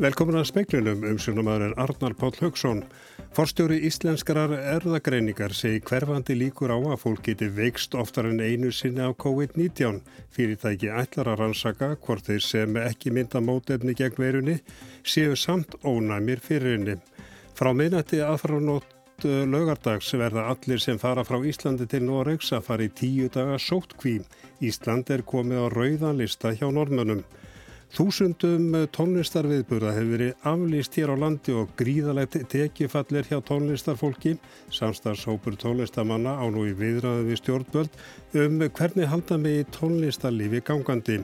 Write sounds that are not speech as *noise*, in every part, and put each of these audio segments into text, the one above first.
Velkomin að speiklinum um sjónumæður Arnar Páll Högsson. Forstjóri íslenskarar erðagreiningar segi hverfandi líkur á að fólk geti veikst oftar en einu sinni á COVID-19. Fyrirtæki ætlar að rannsaka hvort þeir sem ekki mynda mótefni gegn verunni séu samt ónæmir fyrir henni. Frá minnætti aðfrarónótt lögardags verða allir sem fara frá Íslandi til Noregs að fara í tíu daga sóttkví. Ísland er komið á rauðanlista hjá normönum. Þúsundum tónlistarviðburða hefur verið aflýst hér á landi og gríðalegt tekifallir hjá tónlistarfólki. Samstagshópur tónlistamanna á nú í viðræðu við stjórnböld um hvernig halda með tónlistarlífi gangandi.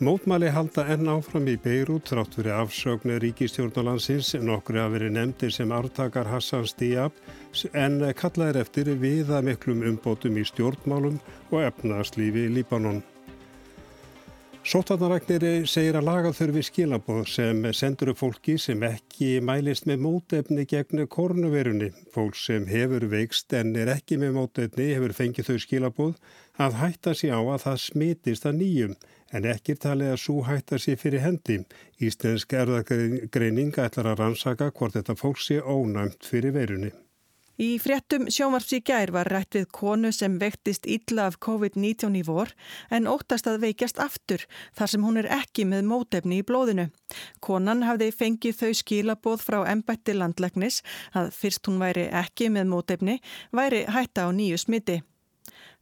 Mótmæli halda enn áfram í Beirut þrátt fyrir afsögnir ríkistjórnalansins nokkru að verið nefndir sem artakar Hassan Stiab en kallaðir eftir viða miklum umbótum í stjórnmálum og efnaðslífi í Líbanon. Sótvarnaræknir segir að laga þurfi skilabóð sem sendur upp fólki sem ekki mælist með mótefni gegn korunverunni. Fólk sem hefur veikst en er ekki með mótefni hefur fengið þau skilabóð að hætta sér á að það smitist að nýjum en ekki talið að svo hætta sér fyrir hendi. Íslensk erðagreining ætlar að rannsaka hvort þetta fólk sé ónæmt fyrir verunni. Í fréttum sjónvarps í gær var rætt við konu sem vektist illa af COVID-19 í vor en óttast að veikjast aftur þar sem hún er ekki með mótefni í blóðinu. Konan hafði fengið þau skilaboð frá embætti landlegnis að fyrst hún væri ekki með mótefni væri hætta á nýju smiti.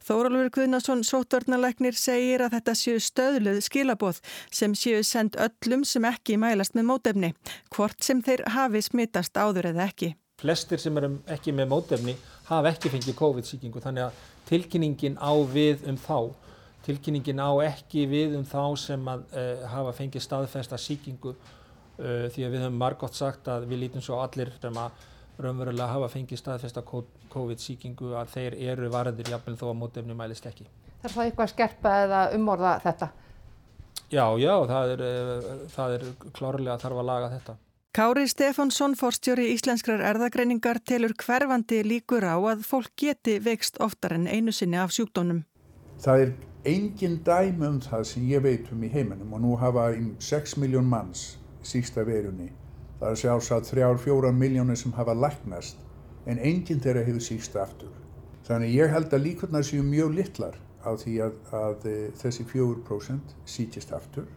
Þórólfur Guðnason sótörnalegnir segir að þetta séu stöðluð skilaboð sem séu send öllum sem ekki mælast með mótefni, hvort sem þeir hafi smittast áður eða ekki flestir sem eru ekki með mótefni hafa ekki fengið COVID-sýkingu þannig að tilkynningin á við um þá, tilkynningin á ekki við um þá sem að uh, hafa fengið staðfesta sýkingu uh, því að við höfum margótt sagt að við lítum svo allir sem að raunverulega hafa fengið staðfesta COVID-sýkingu að þeir eru varðir jafnvel þó að mótefni mælist ekki. Þarf það eitthvað að skerpa eða umorða þetta? Já, já, það er, uh, það er klárlega að þarf að laga þetta. Kári Stefánsson, forstjóri Íslenskrar erðagreiningar, telur hverfandi líkur á að fólk geti veikst oftar en einu sinni af sjúkdónum. Það er engin dæmi um það sem ég veit um í heiminum og nú hafa um 6 miljón manns sísta verunni. Það er sjálfsagt 3-4 miljónir sem hafa læknast en enginn þeirra hefur sísta aftur. Þannig ég held að líkurnar séu mjög litlar á því að, að eh, þessi 4% sítist aftur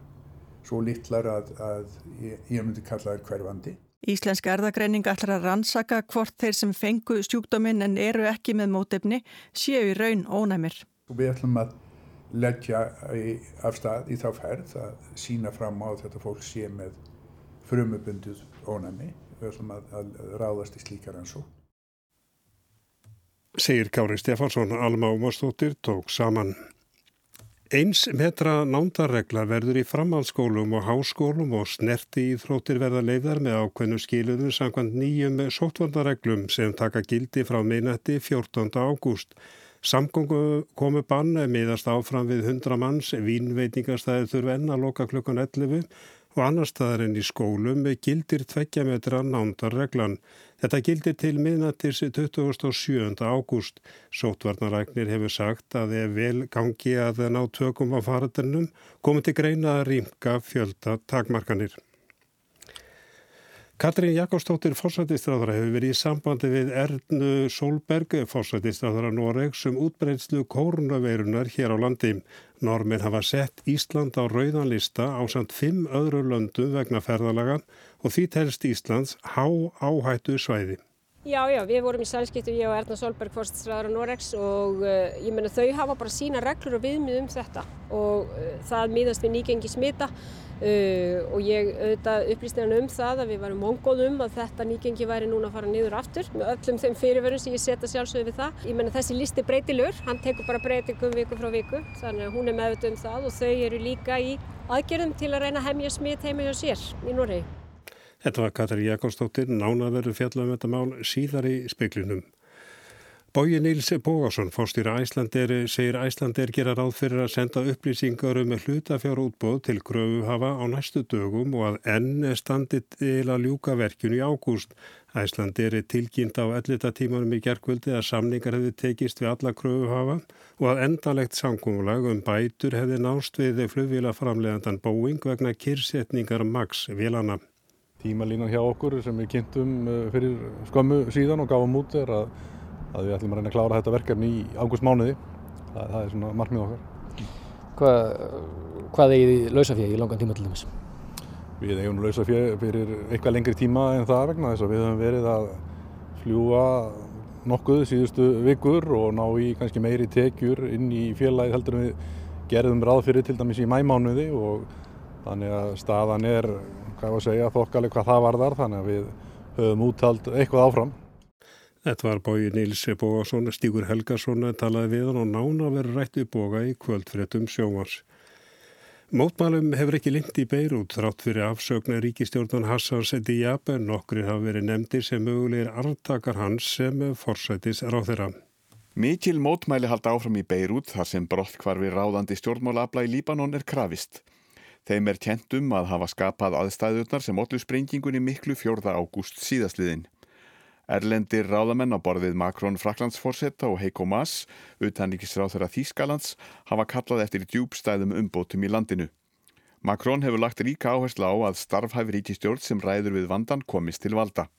svo litlar að, að ég, ég myndi kalla það hverfandi. Íslensk erðagreining ætlar að rannsaka hvort þeir sem fengu stjúkdóminn en eru ekki með mótefni séu í raun ónæmir. Við ætlum að leggja af stað í þá ferð að sína fram á þetta fólk sé með frumubunduð ónæmi. Við ætlum að, að ráðast í slíkar ansó. Segir Kári Stefánsson, Alma Ómarsdóttir tók saman. Eins metra nándarregla verður í framhaldsskólum og háskólum og snerti í þróttir verða leiðar með ákveðnu skiluðum samkvæmt nýjum sóttvarnareglum sem taka gildi frá minnætti 14. ágúst. Samgóngu komu bann meðast áfram við 100 manns, vínveitingastæði þurfa enn að loka klukkan 11 og annar staðar enn í skólum gildir 2 metra nándarreglan. Þetta gildir til miðnattis 27. ágúst. Sótvarnaræknir hefur sagt að ef vel gangi að ná tökum á faradennum komið til greina að rýmka fjölda takmarkanir. Katrín Jakobsdóttir fórsættistráðara hefur verið í sambandi við Ernu Solberg, fórsættistráðara Noregs, um útbreynslu kórnaveirunar hér á landi. Normin hafa sett Ísland á rauðanlista á samt fimm öðru löndu vegna ferðalagan og því telst Íslands há áhættu svæði. Já, já, við vorum í sælskiptu, ég og Erna Solberg, fórststræðar á Noregs og uh, ég menna þau hafa bara sína reglur og viðmið um þetta og uh, það miðast við nýgengi smita uh, og ég auðvitað upplýst hérna um það að við varum mongóð um að þetta nýgengi væri núna að fara niður aftur með öllum þeim fyrirverðum sem ég setja sjálfsögðu við það. Ég menna þessi listi breytilur, hann tekur bara breytingum viku frá viku þannig að hún er meðvitað um það og þau eru líka í aðgerðum til að reyna að hemja smit heima hjá sér í Noregi. Þetta var Katri Jakobsdóttir, nánaverður fjalla um þetta mál síðar í speiklinum. Bóji Níls Bógarsson, fórstýra Æslandir, segir Æslandir gera ráð fyrir að senda upplýsingar um hlutafjára útbóð til gröfuhafa á næstu dögum og að enn standi til að ljúka verkjun í ágúst. Æslandir er tilkynnt á ellita tímanum í gerkvöldi að samningar hefði tekist við alla gröfuhafa og að endalegt samkómulag um bætur hefði nást við flugvíla framlegandan Boeing vegna kyrsetningar Max Vilana. tímalínan hjá okkur sem við kynntum uh, fyrir skömmu síðan og gáum út er að, að við ætlum að reyna að klára þetta verkefni í águst mánuði. Það, það er svona markmið okkar. Hvað, hvað eigið þið lausafjegi í langan tíma til dæmis? Við eigum lausafjegi fyrir eitthvað lengri tíma en það vegna þess að við höfum verið að fljúa nokkuð síðustu vikur og ná í kannski meiri tekjur inn í félagið heldur en við gerðum ráð fyrir til dæmis í mæmánuði og þannig að staðan er hvað að segja, þokkaleg hvað það varðar þannig að við höfum úttalt eitthvað áfram. Þetta var bói Níls Bógason, Stígur Helgason talaði við hann og nána verið rætt við Bóga í kvöldfréttum sjómars. Mótmælum hefur ekki lind í Beirut þrátt fyrir afsögna ríkistjórnan Hassans Diab en okkur hafa verið nefndir sem mögulegir artakar hans sem forsætis ráð þeirra. Mikil mótmæli halda áfram í Beirut þar sem brott hvar við ráðandi stjórnmálabla í Líbanon er krafist. Þeim er kjent um að hafa skapað aðstæðurnar sem ollu sprengingunni miklu 4. ágúst síðastliðin. Erlendir ráðamenn á borðið Makrón Fraklandsforsetta og Heiko Maas, utanríkisráð þeirra Þýskalands, hafa kallað eftir djúbstæðum umbótum í landinu. Makrón hefur lagt ríka áherslu á að starfhæfi ríkistjórn sem ræður við vandan komist til valda.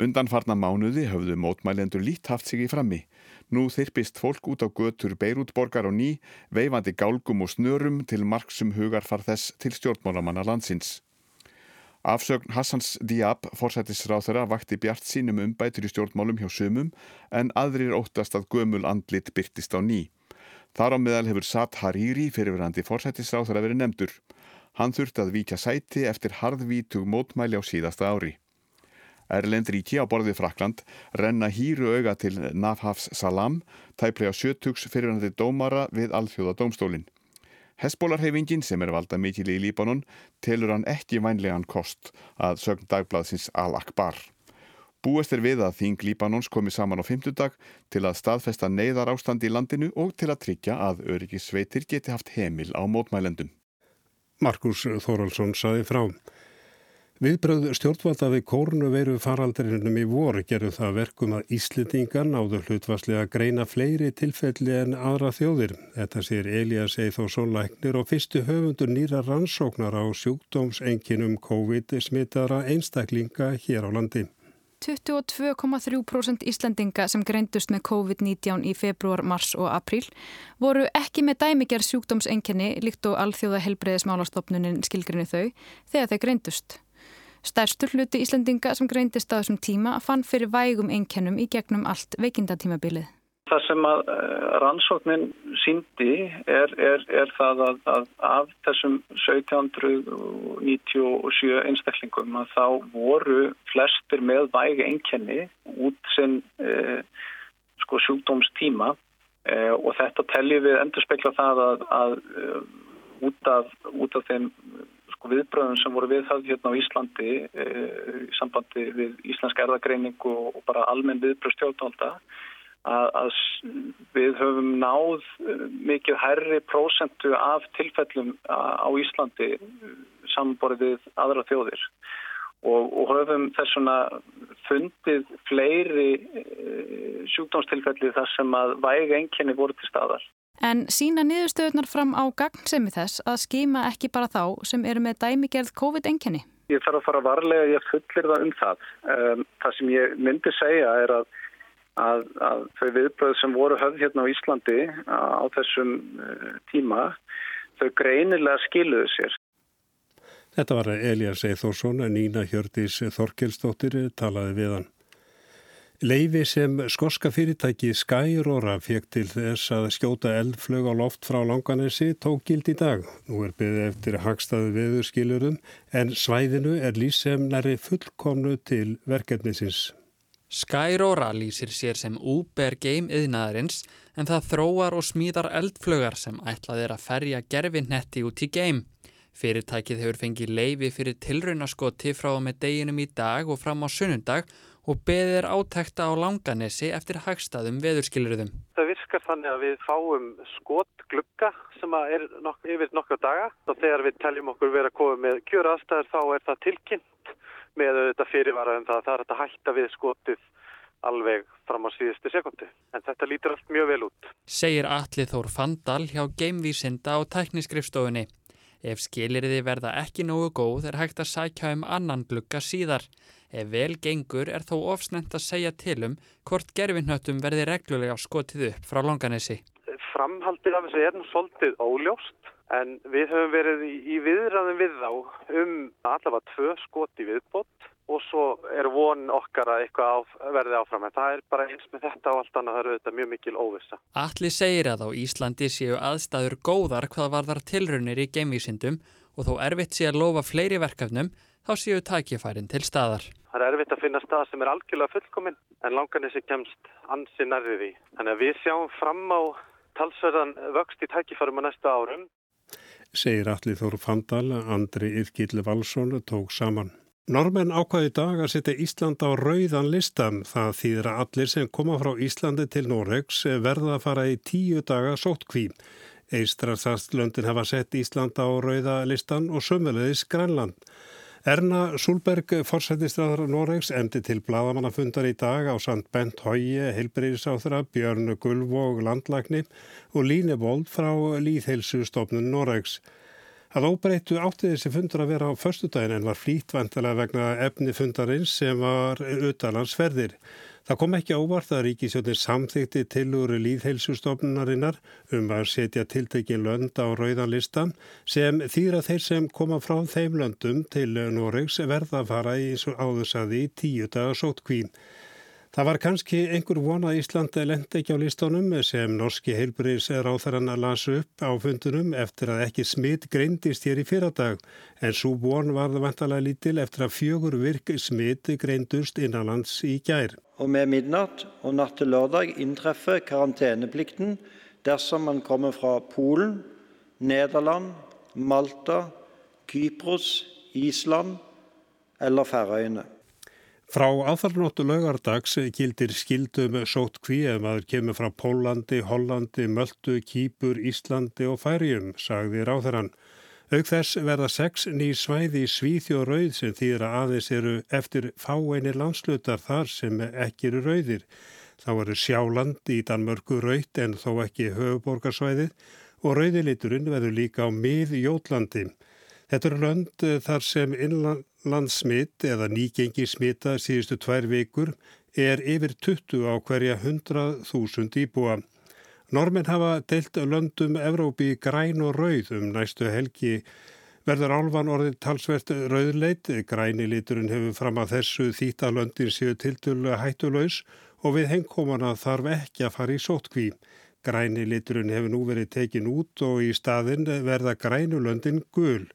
Undanfarnar mánuði höfðu mótmælendur lít haft sig í frammi. Nú þyrpist fólk út á götur Beirútborgar og ný, veifandi gálgum og snörum til marksum hugarfar þess til stjórnmálamanna landsins. Afsögn Hassans Diab, forsættisráð þeirra, vakti bjart sínum umbætur í stjórnmálum hjá sumum en aðrir óttast að gömul andlit byrtist á ný. Þar á meðal hefur Sat Hariri fyrirverandi forsættisráð þeirra verið nefndur. Hann þurfti að víkja sæti eftir harðvítug mótmæli á síðasta ári. Erlend ríki á borðið Frakland renna hýru auga til Nafhafs Salam, tæplega sjötugs fyrirhandi dómara við alþjóða dómstólinn. Hesbólarhefingin sem er valda mikil í Líbanon telur hann ekki vænlegan kost að sögn dagbladsins Al-Akbar. Búist er við að þing Líbanons komi saman á fymtudag til að staðfesta neyðar ástand í landinu og til að tryggja að öryggissveitir geti haft heimil á mótmælendum. Markus Þóraldsson saði frá. Viðbröð stjórnvalda við kórnuveiru faraldrinum í voru gerðu það verkum að Íslitingar náðu hlutvarslega að greina fleiri tilfelli en aðra þjóðir. Þetta sér Elias Eithósson læknir og fyrstu höfundur nýra rannsóknar á sjúkdómsenginum COVID-smittara einstaklinga hér á landi. 22,3% Íslandinga sem greindust með COVID-19 í februar, mars og april voru ekki með dæmiger sjúkdómsenginni líkt og alþjóða helbreyðismálastofnunin skilgrinni þau þegar þeir greindust. Stærstur hluti Íslandinga sem greindist á þessum tíma fann fyrir vægum einkennum í gegnum allt veikindatímabilið. Það sem að rannsóknin síndi er, er, er það að, að af þessum 1797 einstaklingum að þá voru flestir með vægi einkenni út sinn eh, sko, sjúkdómstíma eh, og þetta teljum við endur spekla það að, að út, af, út af þeim viðbröðum sem voru viðhafð hérna á Íslandi eh, í sambandi við Íslensk erðagreining og, og bara almenn viðbröð stjórnvalda að, að við höfum náð mikið herri prósentu af tilfellum á Íslandi samborið við aðra þjóðir og, og höfum þessuna fundið fleiri sjúkdómstilfelli þar sem að væga enginni voru til staðar. En sína niðurstöðunar fram á gagnsemi þess að skima ekki bara þá sem eru með dæmigerð COVID-enginni? Ég þarf að fara varlega, ég fullir það um það. Það sem ég myndi segja er að Að, að þau viðbröð sem voru höfð hérna á Íslandi á þessum tíma, þau greinilega skiluðu sér. Þetta var Elias Eithórsson en Nína Hjördis Þorkelsdóttir talaði við hann. Leifi sem skoska fyrirtæki Skyrora fekk til þess að skjóta eldflög á loft frá Langanesi tók gild í dag. Nú er byggðið eftir hagstaðu veðurskilurum en svæðinu er lýsem næri fullkomnu til verkefnisins. Skyrora lýsir sér sem Uber Game yðnaðarins en það þróar og smíðar eldflögar sem ætlað er að ferja gerfinnetti út í game. Fyrirtækið hefur fengið leifi fyrir tilraunaskoti frá með deginum í dag og fram á sunnundag og beðir átækta á langanesi eftir hagstaðum veðurskilurðum. Það virkar þannig að við fáum skotglugga sem er nok yfir nokkra daga og þegar við teljum okkur vera að koma með kjöraðstæður þá er það tilkynnt með þetta fyrirvara um það að það er að hætta við skotið alveg fram á síðustu sekundu. En þetta lítur allt mjög vel út. Segir Alli Þór Fandal hjá Geimvísinda og tækniskrifstofunni. Ef skiliriði verða ekki nógu góð er hægt að sækja um annan glugga síðar. Ef vel gengur er þó ofsnend að segja til um hvort gerfinnöttum verði reglulega skotið upp frá longanissi. Framhaldið af þessu er nú svolítið óljóst en við höfum verið í, í viðræðum við þá um allavega tvö skoti viðbót og svo er von okkar að eitthvað á, verði áfram en það er bara eins með þetta og allt annað það eru auðvitað mjög mikil óvissa. Allir segir að á Íslandi séu aðstæður góðar hvað varðar tilraunir í geimvísindum og þó erfitt sé að lofa fleiri verkefnum þá séu takifærin til staðar. Það er erfitt að finna stað sem er algjörlega fullkominn en langanissi kemst ansi nærrið því. Þannig að við sjáum fram á talsverðan vöxt í takifærum á næsta árum. Segir allir Þór Fandal, Andri Yrkill Valsson tók saman. Normenn ákvaði dag að setja Ísland á rauðan listam. Það þýðir að allir sem koma frá Íslandi til Noregs verða að fara í tíu daga sóttkví. Eistrarsastlöndin hafa sett Ísland á rauða listan og sömulegis Grænland. Erna Súlberg, forsættistræðar Noregs, emdi til bladamannafundar í dag á Sant Bent Hói, Heilbreyðisáþra, Björn Gulvog, Landlækni og Líne Bold frá Líðheilsustofnun Noregs. Að óbreyttu átti þessi fundur að vera á förstudagin en var flýtt vantilega vegna efni fundarins sem var utalansferðir. Það kom ekki óvart að ríkisjónin samþykti tilúri líðheilsustofnunarinnar um að setja tiltekin lönd á rauðanlistan sem þýra þeir sem koma frá þeim löndum til Noregs verða að fara í eins og áðursaði í tíu daga sótkvín. Það var kannski einhver vona að Íslandi lendi ekki á listónum sem norski heilbriðs á þarann að lasa upp á fundunum eftir að ekki smitt greindist hér í fyrradag en svo von var það vantalega lítil eftir að fjögur virk smitt greindust innanlands í gær. Og með midnatt og natt til lørdag inntreffer karanteneplikten dersom man kommer fra Polen, Nederland, Malta, Kypros, Island eller Færøyene. Frá aðfarnóttu laugardags gildir skildum sótt kví ef maður kemur frá Pólandi, Hollandi, Möldu, Kýpur, Íslandi og Færjum, sagði ráþarann. Auk þess verða sex ný svæði í Svíþjóð rauð sem þýðra aðeins eru eftir fáeinir landslutar þar sem ekki eru rauðir. Þá eru Sjáland í Danmörku rauðt en þó ekki höfuborgarsvæðið og rauðiliturinn verður líka á mið Jótlandi. Þetta eru lönd þar sem innland landsmitt eða nýgengi smita síðustu tvær vikur er yfir 20 á hverja 100.000 íbúa. Normin hafa deilt löndum Evrópi græn og rauð um næstu helgi. Verður álvan orðin talsvert rauðleit, græni liturinn hefur fram að þessu þýta löndin séu tiltölu hættulös og við hengkomana þarf ekki að fara í sótkví. Græni liturinn hefur nú verið tekin út og í staðin verða grænulöndin gul.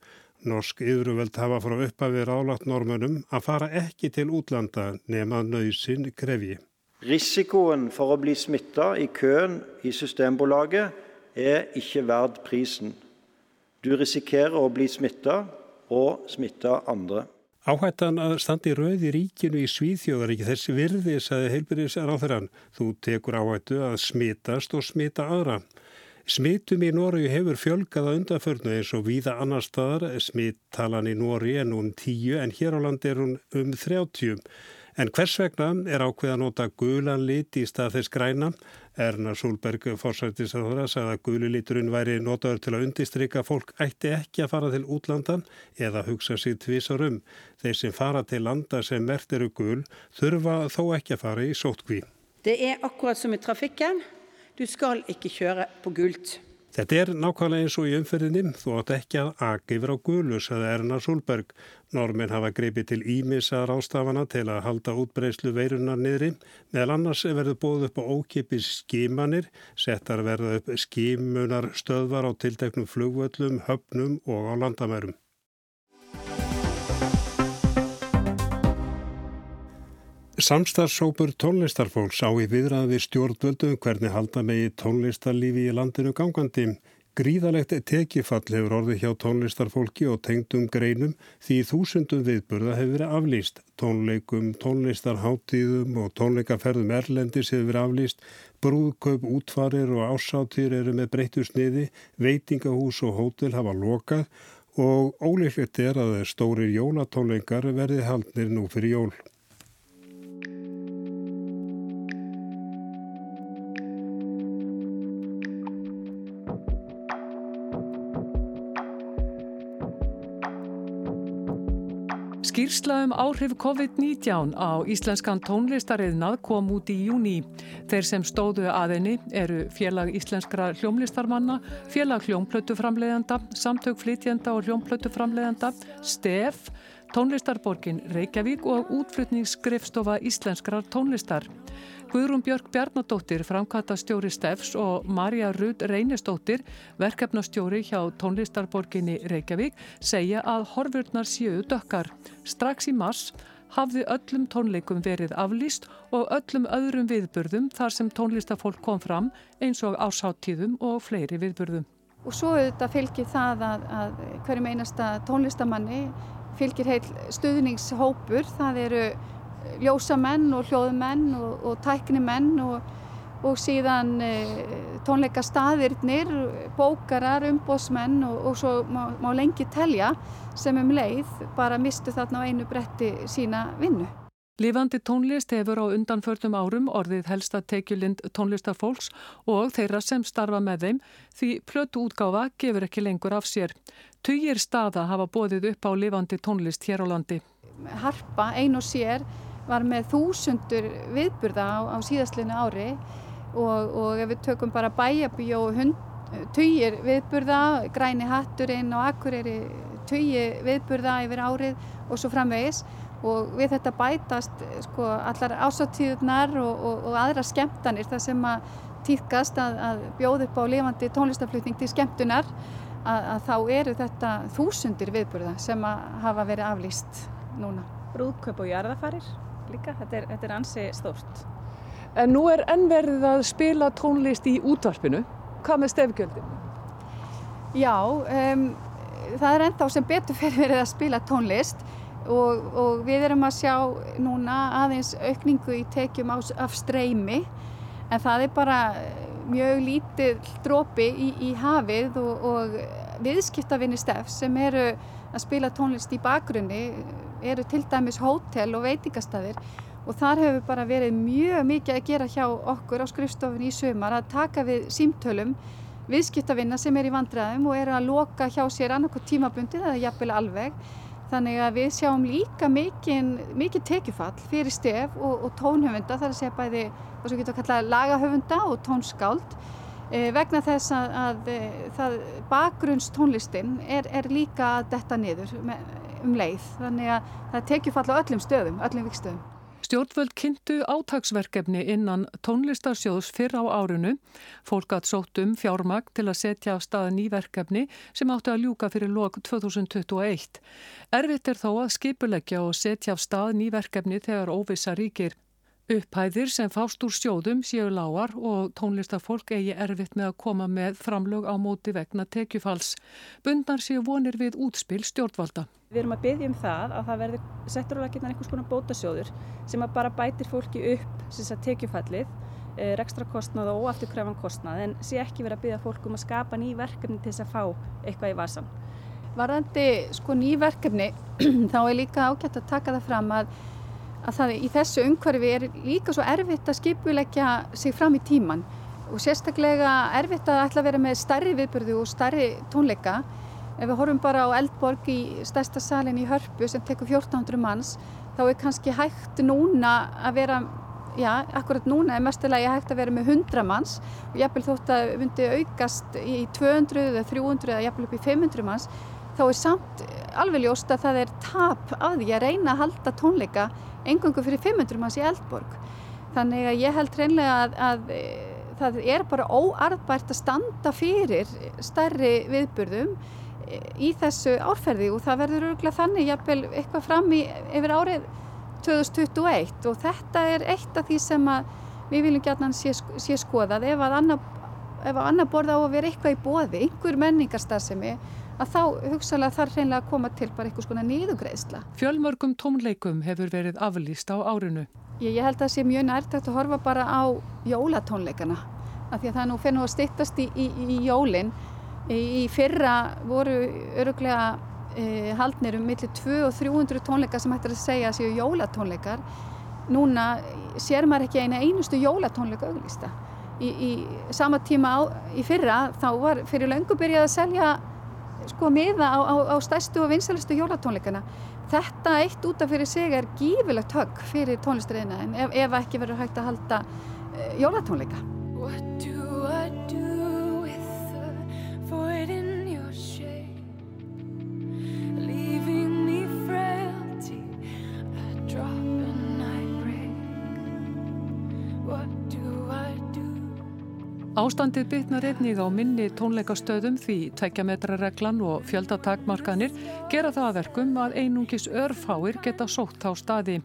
Norsk yfirvöld hafa frá upphafi rálagt normönum að fara ekki til útlanda nema nöysinn krefji. Risikoen for å bli smitta i køen i Systembolaget er ikke verd prisen. Du risikerer å bli smitta og smitta andre. Áhættan að standi rauð í ríkinu í Svíþjóðar ekki þessi virði, saði heilbyrðis að ráþurann. Þú tekur áhættu að smittast og smitta aðra. Smittum í Nóri hefur fjölgað að undanförnu eins og víða annar staðar. Smittalan í Nóri er nú um 10 en hér á land er hún um 30. En hvers vegna er ákveð að nota gulan lit í stað þess græna? Erna Solberg fórsættisáðra sagði að guliliturinn væri notaður til að undistrykka fólk ætti ekki að fara til útlandan eða hugsa sér tvísarum. Þeir sem fara til landa sem mert eru gul þurfa þó ekki að fara í sótkví. Det er akkurat som i trafikken. Du skal ikke kjøre på gult. Þetta er nákvæmlega eins og í umferðinni, þú átt ekki að aka yfir á gulu, saði Erna Solberg. Normin hafa greipið til ímissa rástafana til að halda útbreyslu veirunar niðri. Meðal annars verður bóð upp á ókipis skimanir, settar verða upp skimunar stöðvar á tilteknum flugvöllum, höfnum og á landamærum. Samstarfsópur tónlistarfólks á í viðræði stjórnvöldum hvernig halda megi tónlistarlífi í landinu gangandi. Gríðalegt tekifall hefur orðið hjá tónlistarfólki og tengdum greinum því þúsundum viðburða hefur verið aflýst. Tónleikum, tónlistarháttíðum og tónleikaferðum erlendis hefur verið aflýst. Brúðkaup, útfarir og ásáttir eru með breyttu sniði, veitingahús og hótel hafa lokað og ólíklegt er að stórir jólatónleikar verði haldnir nú fyrir jól. Skýrsla um áhrif COVID-19 á íslenskan tónlistariðnað kom út í júni. Þeir sem stóðu aðeinni eru félag íslenskra hljómlistarmanna, félag hljómplötuframleðanda, samtök flytjenda og hljómplötuframleðanda, STEF, tónlistarborgin Reykjavík og útflutningsskrifstofa íslenskrar tónlistar. Guðrún Björk Bjarnadóttir, framkvæmtastjóri Steffs og Marja Rudd Reynistóttir, verkefnastjóri hjá tónlistarborginni Reykjavík, segja að horfurnar séu dökkar. Strax í mars hafði öllum tónleikum verið aflýst og öllum öðrum viðburðum þar sem tónlistafólk kom fram eins og ásáttíðum og fleiri viðburðum. Og svo auðvitað fylgir það að, að hverjum einasta tónlistamanni fylgir heil stuðningshópur. Það eru ljósamenn og hljóðmenn og, og tæknimenn og, og síðan e, tónleikastaðirnir, bókarar, umbósmenn og, og svo má, má lengi telja sem um leið bara mistu þarna á einu bretti sína vinnu. Lifandi tónlist hefur á undanförnum árum orðið helsta tekjulind tónlistarfólks og þeirra sem starfa með þeim því plötu útgáfa gefur ekki lengur af sér. Tugir staða hafa bóðið upp á lifandi tónlist hér á landi. Harpa ein og sér var með þúsundur viðburða á, á síðastlinu ári og, og ef við tökum bara bæjabíu og tugir viðburða, græni hatturinn og akkurýri tugir viðburða yfir árið og svo framvegis og við þetta bætast sko, allar ásáttíðunar og, og, og aðra skemmtanir þar sem að týðkast að, að bjóð upp á lifandi tónlistaflutning til skemmtunar að, að þá eru þetta þúsundir viðburða sem að hafa verið aflýst núna. Brúðköp og jarðafarir? líka, þetta er, þetta er ansi stórt. En nú er ennverðið að spila tónlist í útvarpinu. Hvað með stefgjöldin? Já, um, það er ennþá sem betur fyrir verið að spila tónlist og, og við erum að sjá núna aðeins aukningu í tekjum á, af streymi en það er bara mjög lítið drópi í, í hafið og, og viðskiptavinni stef sem eru að spila tónlist í bakgrunni eru til dæmis hótel og veitingastæðir og þar hefur bara verið mjög mikið að gera hjá okkur á skrifstofunni í sömar að taka við símtölum viðskiptavinna sem er í vandræðum og eru að loka hjá sér annarkoð tímabundið eða jafnvel alveg. Þannig að við sjáum líka mikið, tekjufall fyrir stef og, og tónhöfunda þar að segja bæði hvað sem getur að kalla lagahöfunda og tónskáld vegna þess að, að, að bakgrunnstónlistin er, er líka að detta niður um leið. Þannig að það tekju falla öllum stöðum, öllum vikstöðum. Stjórnvöld kynntu átagsverkefni innan tónlistarsjóðs fyrr á árunu. Fólk að sótt um fjármagn til að setja á staða nýverkefni sem áttu að ljúka fyrir lok 2021. Erfitt er þó að skipuleggja og setja á stað nýverkefni þegar óvisa ríkir. Upphæðir sem fást úr sjóðum séu lágar og tónlistafólk eigi erfitt með að koma með framlög á móti vegna tekjufalls. Bundnar séu vonir við útspil stjórnvalda. Við erum að byggja um það að það verður settur á laginnar einhvers konar bótasjóður sem að bara bætir fólki upp sem tekjufallið, eh, rekstrakostnað og afturkræfan kostnað en sé ekki verið að byggja fólk um að skapa ný verkefni til þess að fá eitthvað í vasan. Varðandi sko ný verkefni *clears throat* þá er líka ágætt að taka það fram að að það í þessu umhverfi er líka svo erfitt að skipuleggja sig fram í tíman og sérstaklega erfitt að ætla að vera með starri viðbörðu og starri tónleika. Ef við horfum bara á Eldborg í stærsta salin í Hörpu sem tekur 1400 manns þá er kannski hægt núna að vera, já, akkurat núna er mestilegi hægt að vera með 100 manns og jafnvel þótt að myndi aukast í 200 eða 300 eða jafnvel upp í 500 manns þá er samt alveg ljóst að það er tap af því að reyna að halda tónleika engungu fyrir 500 manns í Eldborg. Þannig að ég held reynlega að, að e, það er bara óarðbært að standa fyrir stærri viðburðum e, í þessu árferði. Og það verður örgulega þannig jafnvel eitthvað fram í yfir árið 2021 og þetta er eitt af því sem við viljum gætna sé, sé skoðað. Ef að annar, ef að annar borða á að vera eitthvað í bóði, einhver menningarstarfsemi að þá hugsalega þarf reynilega að koma til bara einhvers konar nýðugreðsla. Fjölmörgum tónleikum hefur verið aflýst á árinu. Ég, ég held að það sé mjög nærtægt að horfa bara á jólatónleikana af því að það nú nú að stittast í, í, í jólinn. Í, í fyrra voru öruglega e, haldnir um millir 200 og 300 tónleika sem hættir að segja að séu jólatónleikar. Núna sér maður ekki eina einustu jólatónleika auglýsta. Í sama tíma á, í fyrra þá var fyrir löngu byrjað að selja sko miða á, á, á stærstu og vinsalistu jólatónleikana. Þetta eitt út af fyrir sig er gífilegt högg fyrir tónlistriðina en ef, ef ekki verður hægt að halda uh, jólatónleika. Ástandið bytnar einnig á minni tónleikastöðum því tveikjametrareglan og fjöldatakmarkanir gera það að verkum að einungis örfáir geta sótt á staði.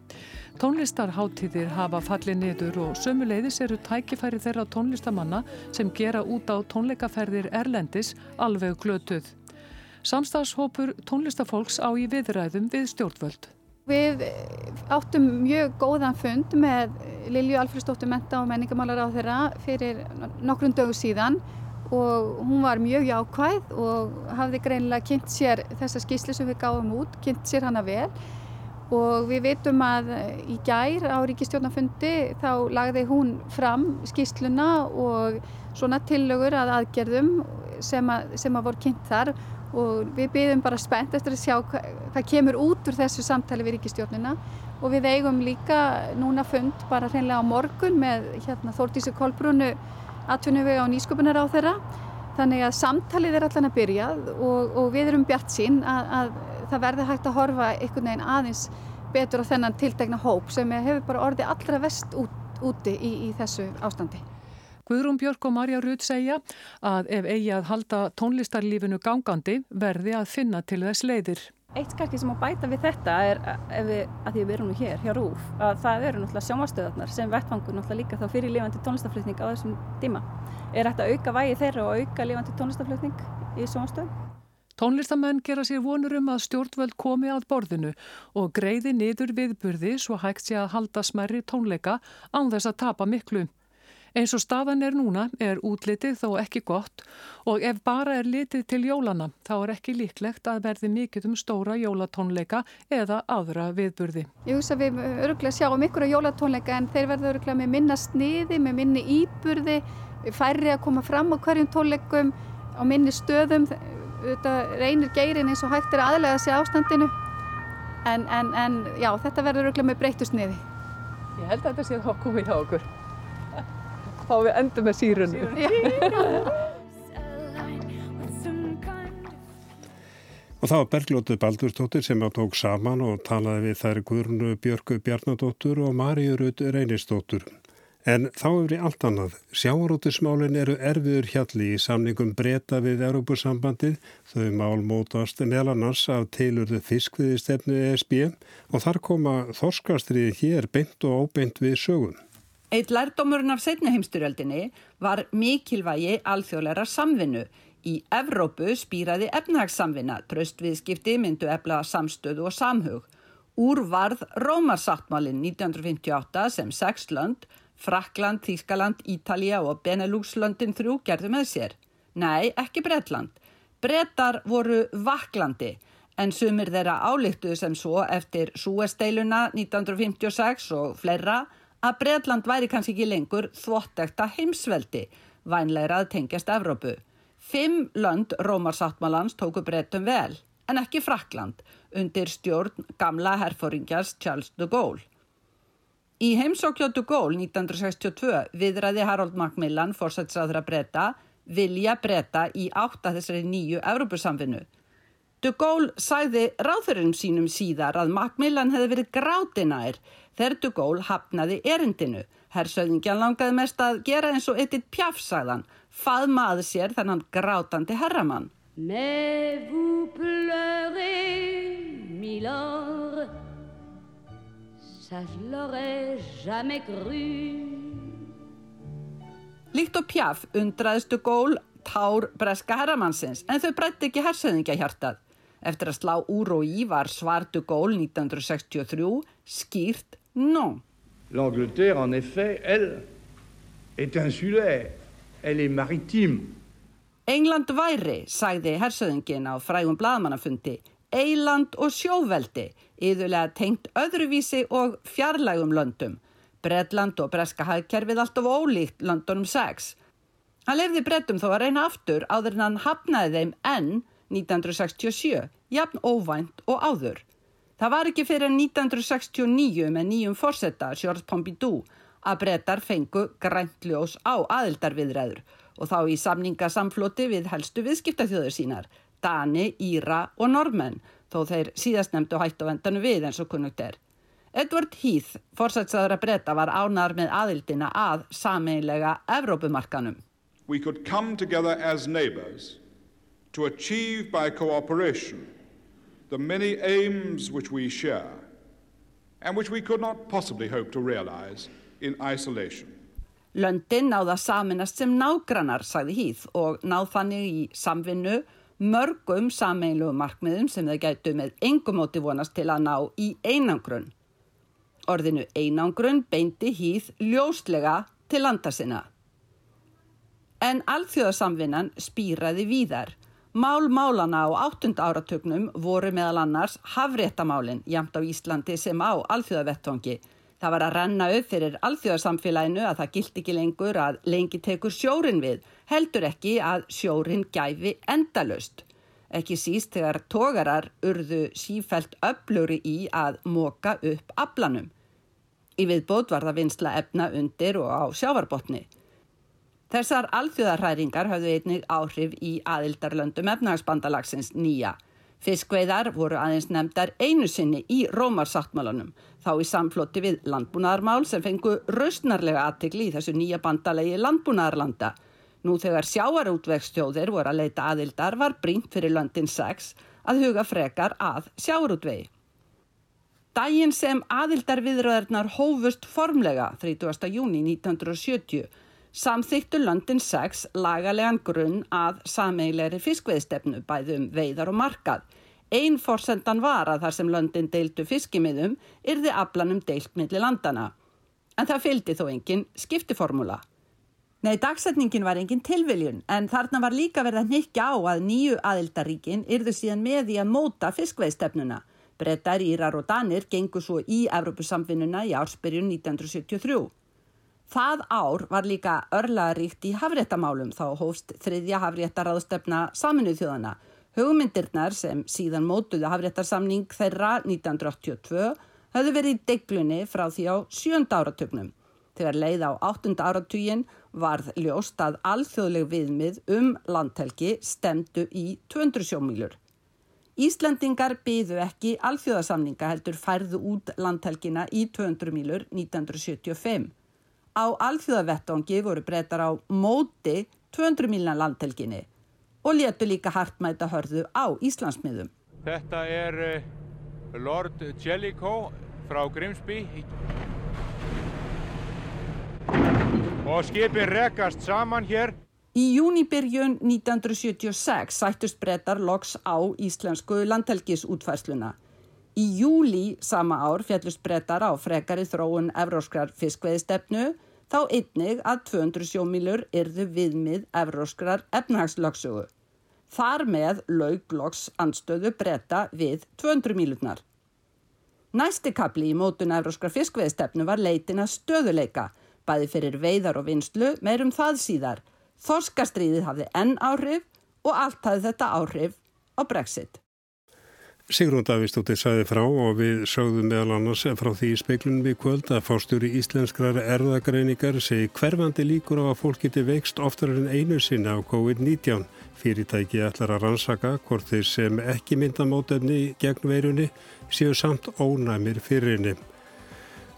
Tónlistarháttíðir hafa fallið niður og sömuleiðis eru tækifæri þeirra tónlistamanna sem gera út á tónleikaferðir Erlendis alveg glötuð. Samstagshópur tónlistafólks á í viðræðum við stjórnvöld. Við áttum mjög góðan fund með Lilju Alfredsdóttur menta og menningamálar á þeirra fyrir nokkrum dögu síðan og hún var mjög jákvæð og hafði greinilega kynnt sér þessa skýsli sem við gáum út, kynnt sér hana vel. Og við veitum að í gær á ríkistjórnafundi þá lagði hún fram skýsluna og svona tillögur að aðgerðum sem að, sem að voru kynnt þar. og við byrjum bara spennt eftir að sjá hvað, hvað kemur út úr þessu samtali við ríkistjórnina og við eigum líka núna fund bara hreinlega á morgun með hérna, Þórtísu Kolbrúnu atvinnuvega og nýsköpunar á þeirra þannig að samtalið er allan að byrja og, og við erum bjart sín að, að það verði hægt að horfa einhvern veginn aðeins betur á þennan tiltegna hóp sem hefur bara orðið allra vest út, úti í, í þessu ástandi. Guðrún Björk og Marja Rudd segja að ef eigi að halda tónlistarlífinu gangandi verði að finna til þess leiðir. Eitt kannski sem að bæta við þetta er að, við, að því við erum nú hér hjá Rúf að það eru náttúrulega sjónvastöðarnar sem vettfangur náttúrulega líka þá fyrir lifandi tónlistarflutning á þessum tíma. Er þetta auka vægi þeirra og auka lifandi tónlistarflutning í sjónvastöðum? Tónlistamenn gera sér vonur um að stjórnvöld komi að borðinu og greiði niður viðburði svo hægt sé að halda smerri tónleika án þess að tapa miklu. Eins og staðan er núna er útlitið þó ekki gott og ef bara er litið til jólana þá er ekki líklegt að verði mikið um stóra jólatónleika eða aðra viðburði. Ég hugsa við öruglega sjáum ykkur á jólatónleika en þeir verða öruglega með minna sniði, með minni íburði, færri að koma fram á hverjum tónleikum, á minni stöðum. Þetta reynir geirin eins og hægt er aðlega að sé ástandinu en, en, en já, þetta verður öruglega með breyttu sniði. Ég held að þetta sé þá komið hjá okkur þá við endum með sírunum. Og það var Berglótið Baldurstóttir sem á tók saman og talaði við þær Guðrunu Björgu Bjarnadóttur og Maríurud Reynistóttur. En þá er við allt annað. Sjáarútismálin eru erfiður hjalli í samningum breyta við Európusambandið. Þau mál mótast meðlannars af teilurðu fiskviðistefnu ESB og þar koma þorskastriði hér beint og óbeint við sögum. Eitt lærdómurinn af setniheimsturöldinni var mikilvægi alþjóðleira samvinnu. Í Evrópu spýraði efnahagssamvinna, tröstviðskipti myndu eflaða samstöðu og samhug. Úr varð Rómarsáttmálinn 1958 sem sex lönd, Frakland, Þískaland, Ítalija og Benelúkslöndin þrjú gerðu með sér. Nei, ekki Bretland. Bretar voru vaklandi en sumir þeirra álíktuðu sem svo eftir Súesteiluna 1956 og fleira að Breitland væri kannski ekki lengur þvottekta heimsveldi, vænleira að tengjast Evrópu. Fimm lönd Rómarsáttmálans tóku Breitum vel, en ekki Frakland, undir stjórn gamla herfóringjars Charles de Gaulle. Í heimsókjá de Gaulle 1962 viðræði Harold Macmillan, fórsætsraðra breyta, vilja breyta í átta þessari nýju Evrópusamfinu. De Gaulle sæði ráðurinn sínum síðar að Macmillan hefði verið grátinær þegar de Gaulle hafnaði erindinu. Hersauðingjan langaði mest að gera eins og eitt pjafsagðan, faðmaði sér þennan grátandi herramann. Mais vous pleurez, milord, ça je l'aurais jamais cru. Líkt og pjaf undraðistu gól tár breska herramannsins en þau breytti ekki hersauðingja hjartað. Eftir að slá úr og í var svartu gól 1963 skýrt non. L'Angleterre, en effet, elle, est insulaire, elle est maritime. England væri, sagði hersauðingin á frægum bladmannafundi, eiland og sjóveldi, yðurlega tengt öðruvísi og fjarlægum löndum. Bredland og breska hagkerfið alltaf ólíkt löndunum 6. Hann lefði brettum þó að reyna aftur áður en hann hafnaði þeim enn 1967, jafn óvænt og áður. Það var ekki fyrir 1969 með nýjum fórsetta George Pompidou að brettar fengu græntljós á aðildarviðræður og þá í samningasamfloti við helstu viðskiptaþjóður sínar, Dani, Íra og Normenn, þó þeir síðast nefndu hætt á vendanu við eins og kunnugt er. Edward Heath, fórsætsaður að breyta, var ánar með aðildina að sameinlega Evrópumarkanum. We could come together as neighbors to achieve by cooperation the many aims which we share and which we could not possibly hope to realize in isolation. Löndin náða saminast sem nágrannar, sagði Heath, og náð þannig í samvinnu mörgum sameinlegu markmiðum sem þeir gætu með engumóti vonast til að ná í einangrunn. Orðinu einangrun beinti hýð ljóslega til landa sinna. En alþjóðasamvinnan spýraði víðar. Mál málana á áttund áratögnum voru meðal annars hafréttamálinn jamt á Íslandi sem á alþjóðavettvangi. Það var að renna upp fyrir alþjóðasamfélaginu að það gilt ekki lengur að lengi tekur sjórin við, heldur ekki að sjórin gæfi endalust. Ekki síst þegar tógarar urðu sífælt öfluri í að móka upp aflanum. Í viðbót var það vinsla efna undir og á sjávarbotni. Þessar alþjóðarhæringar hafðu einnig áhrif í aðildarlöndum efnagsbandalagsins nýja. Fiskveiðar voru aðeins nefndar einu sinni í Rómarsáttmálunum, þá í samfloti við landbúnaðarmál sem fengu raustnarlega aðtikli í þessu nýja bandalegi landbúnaðarlanda. Nú þegar sjáarútvegsstjóðir voru að leita aðildar var brínt fyrir löndin 6 að huga frekar að sjáarútvegi. Dægin sem aðildarviðröðarnar hófust formlega 30. júni 1970 samþýttu London 6 lagalegan grunn að sameilegri fiskveiðstefnu bæðum veiðar og markað. Einn forsendan var að þar sem London deildu fiskimiðum yrði aflanum deilt millir landana. En það fylgdi þó engin skiptiformula. Nei, dagsetningin var engin tilviljun en þarna var líka verið að nikja á að nýju aðildaríkin yrðu síðan með í að móta fiskveiðstefnuna. Brettar, Írar og Danir gengur svo í Evrópusamfinnuna í ársbyrjun 1973. Það ár var líka örlaðaríkt í hafréttamálum þá hófst þriðja hafréttaráðstefna saminuð þjóðana. Hugmyndirnar sem síðan mótuðu hafréttarsamning þeirra 1982 höfðu verið í deglunni frá því á sjönda áratögnum. Þegar leið á áttunda áratugin varð ljóst að alþjóðleg viðmið um landhelgi stemdu í 200 sjómílur. Íslandingar byðu ekki alþjóðasamninga heldur færðu út landhelgina í 200 mílur 1975. Á alþjóðavettongi voru breytar á móti 200 mílna landhelginni og letu líka hartmæta hörðu á Íslandsmiðum. Þetta er eh, Lord Jellicoe frá Grimsby og skipin rekast saman hér Í júnibyrjun 1976 sættust breytar loks á íslensku landhelgisútfærsluna. Í júli sama ár fjallust breytar á frekari þróun evróskrar fiskveiðstefnu þá einnig að 200 sjómílur yrðu viðmið evróskrar efnahagslöksugu. Þar með laug loks anstöðu breyta við 200 mílurnar. Næsti kapli í mótun evróskrar fiskveiðstefnu var leitin að stöðuleika, bæði fyrir veiðar og vinslu meirum það síðar. Þorskastriðið hafði enn áhrif og allt hafði þetta áhrif á Brexit. Sigrún Davísdóttir sagði frá og við sögðum meðal annars frá því í speiklunum við kvöld að fórstjóri íslenskrar erðagreiningar segi hverfandi líkur á að fólk geti veikst oftar en einu sinna á COVID-19. Fyrirtæki ætlar að rannsaka hvort þeir sem ekki mynda mótefni gegn veirunni séu samt ónæmir fyrir henni.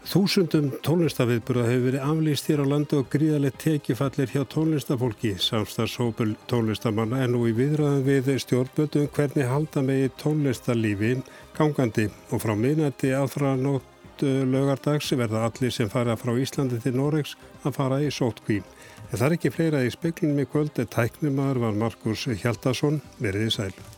Þúsundum tónlistaviðburða hefur verið aflýst hér á landu og gríðalegt tekifallir hjá tónlistafólki. Samstagshópul tónlistamanna er nú í viðræðan við stjórnböldum hvernig halda megi tónlistarlífi gangandi og frá minnati aðfra nótt lögardags verða allir sem fara frá Íslandi til Noregs að fara í sótkví. En það er ekki fleira í speklunum í kvöld, tæknumar var Markus Hjaldarsson, veriði sæl.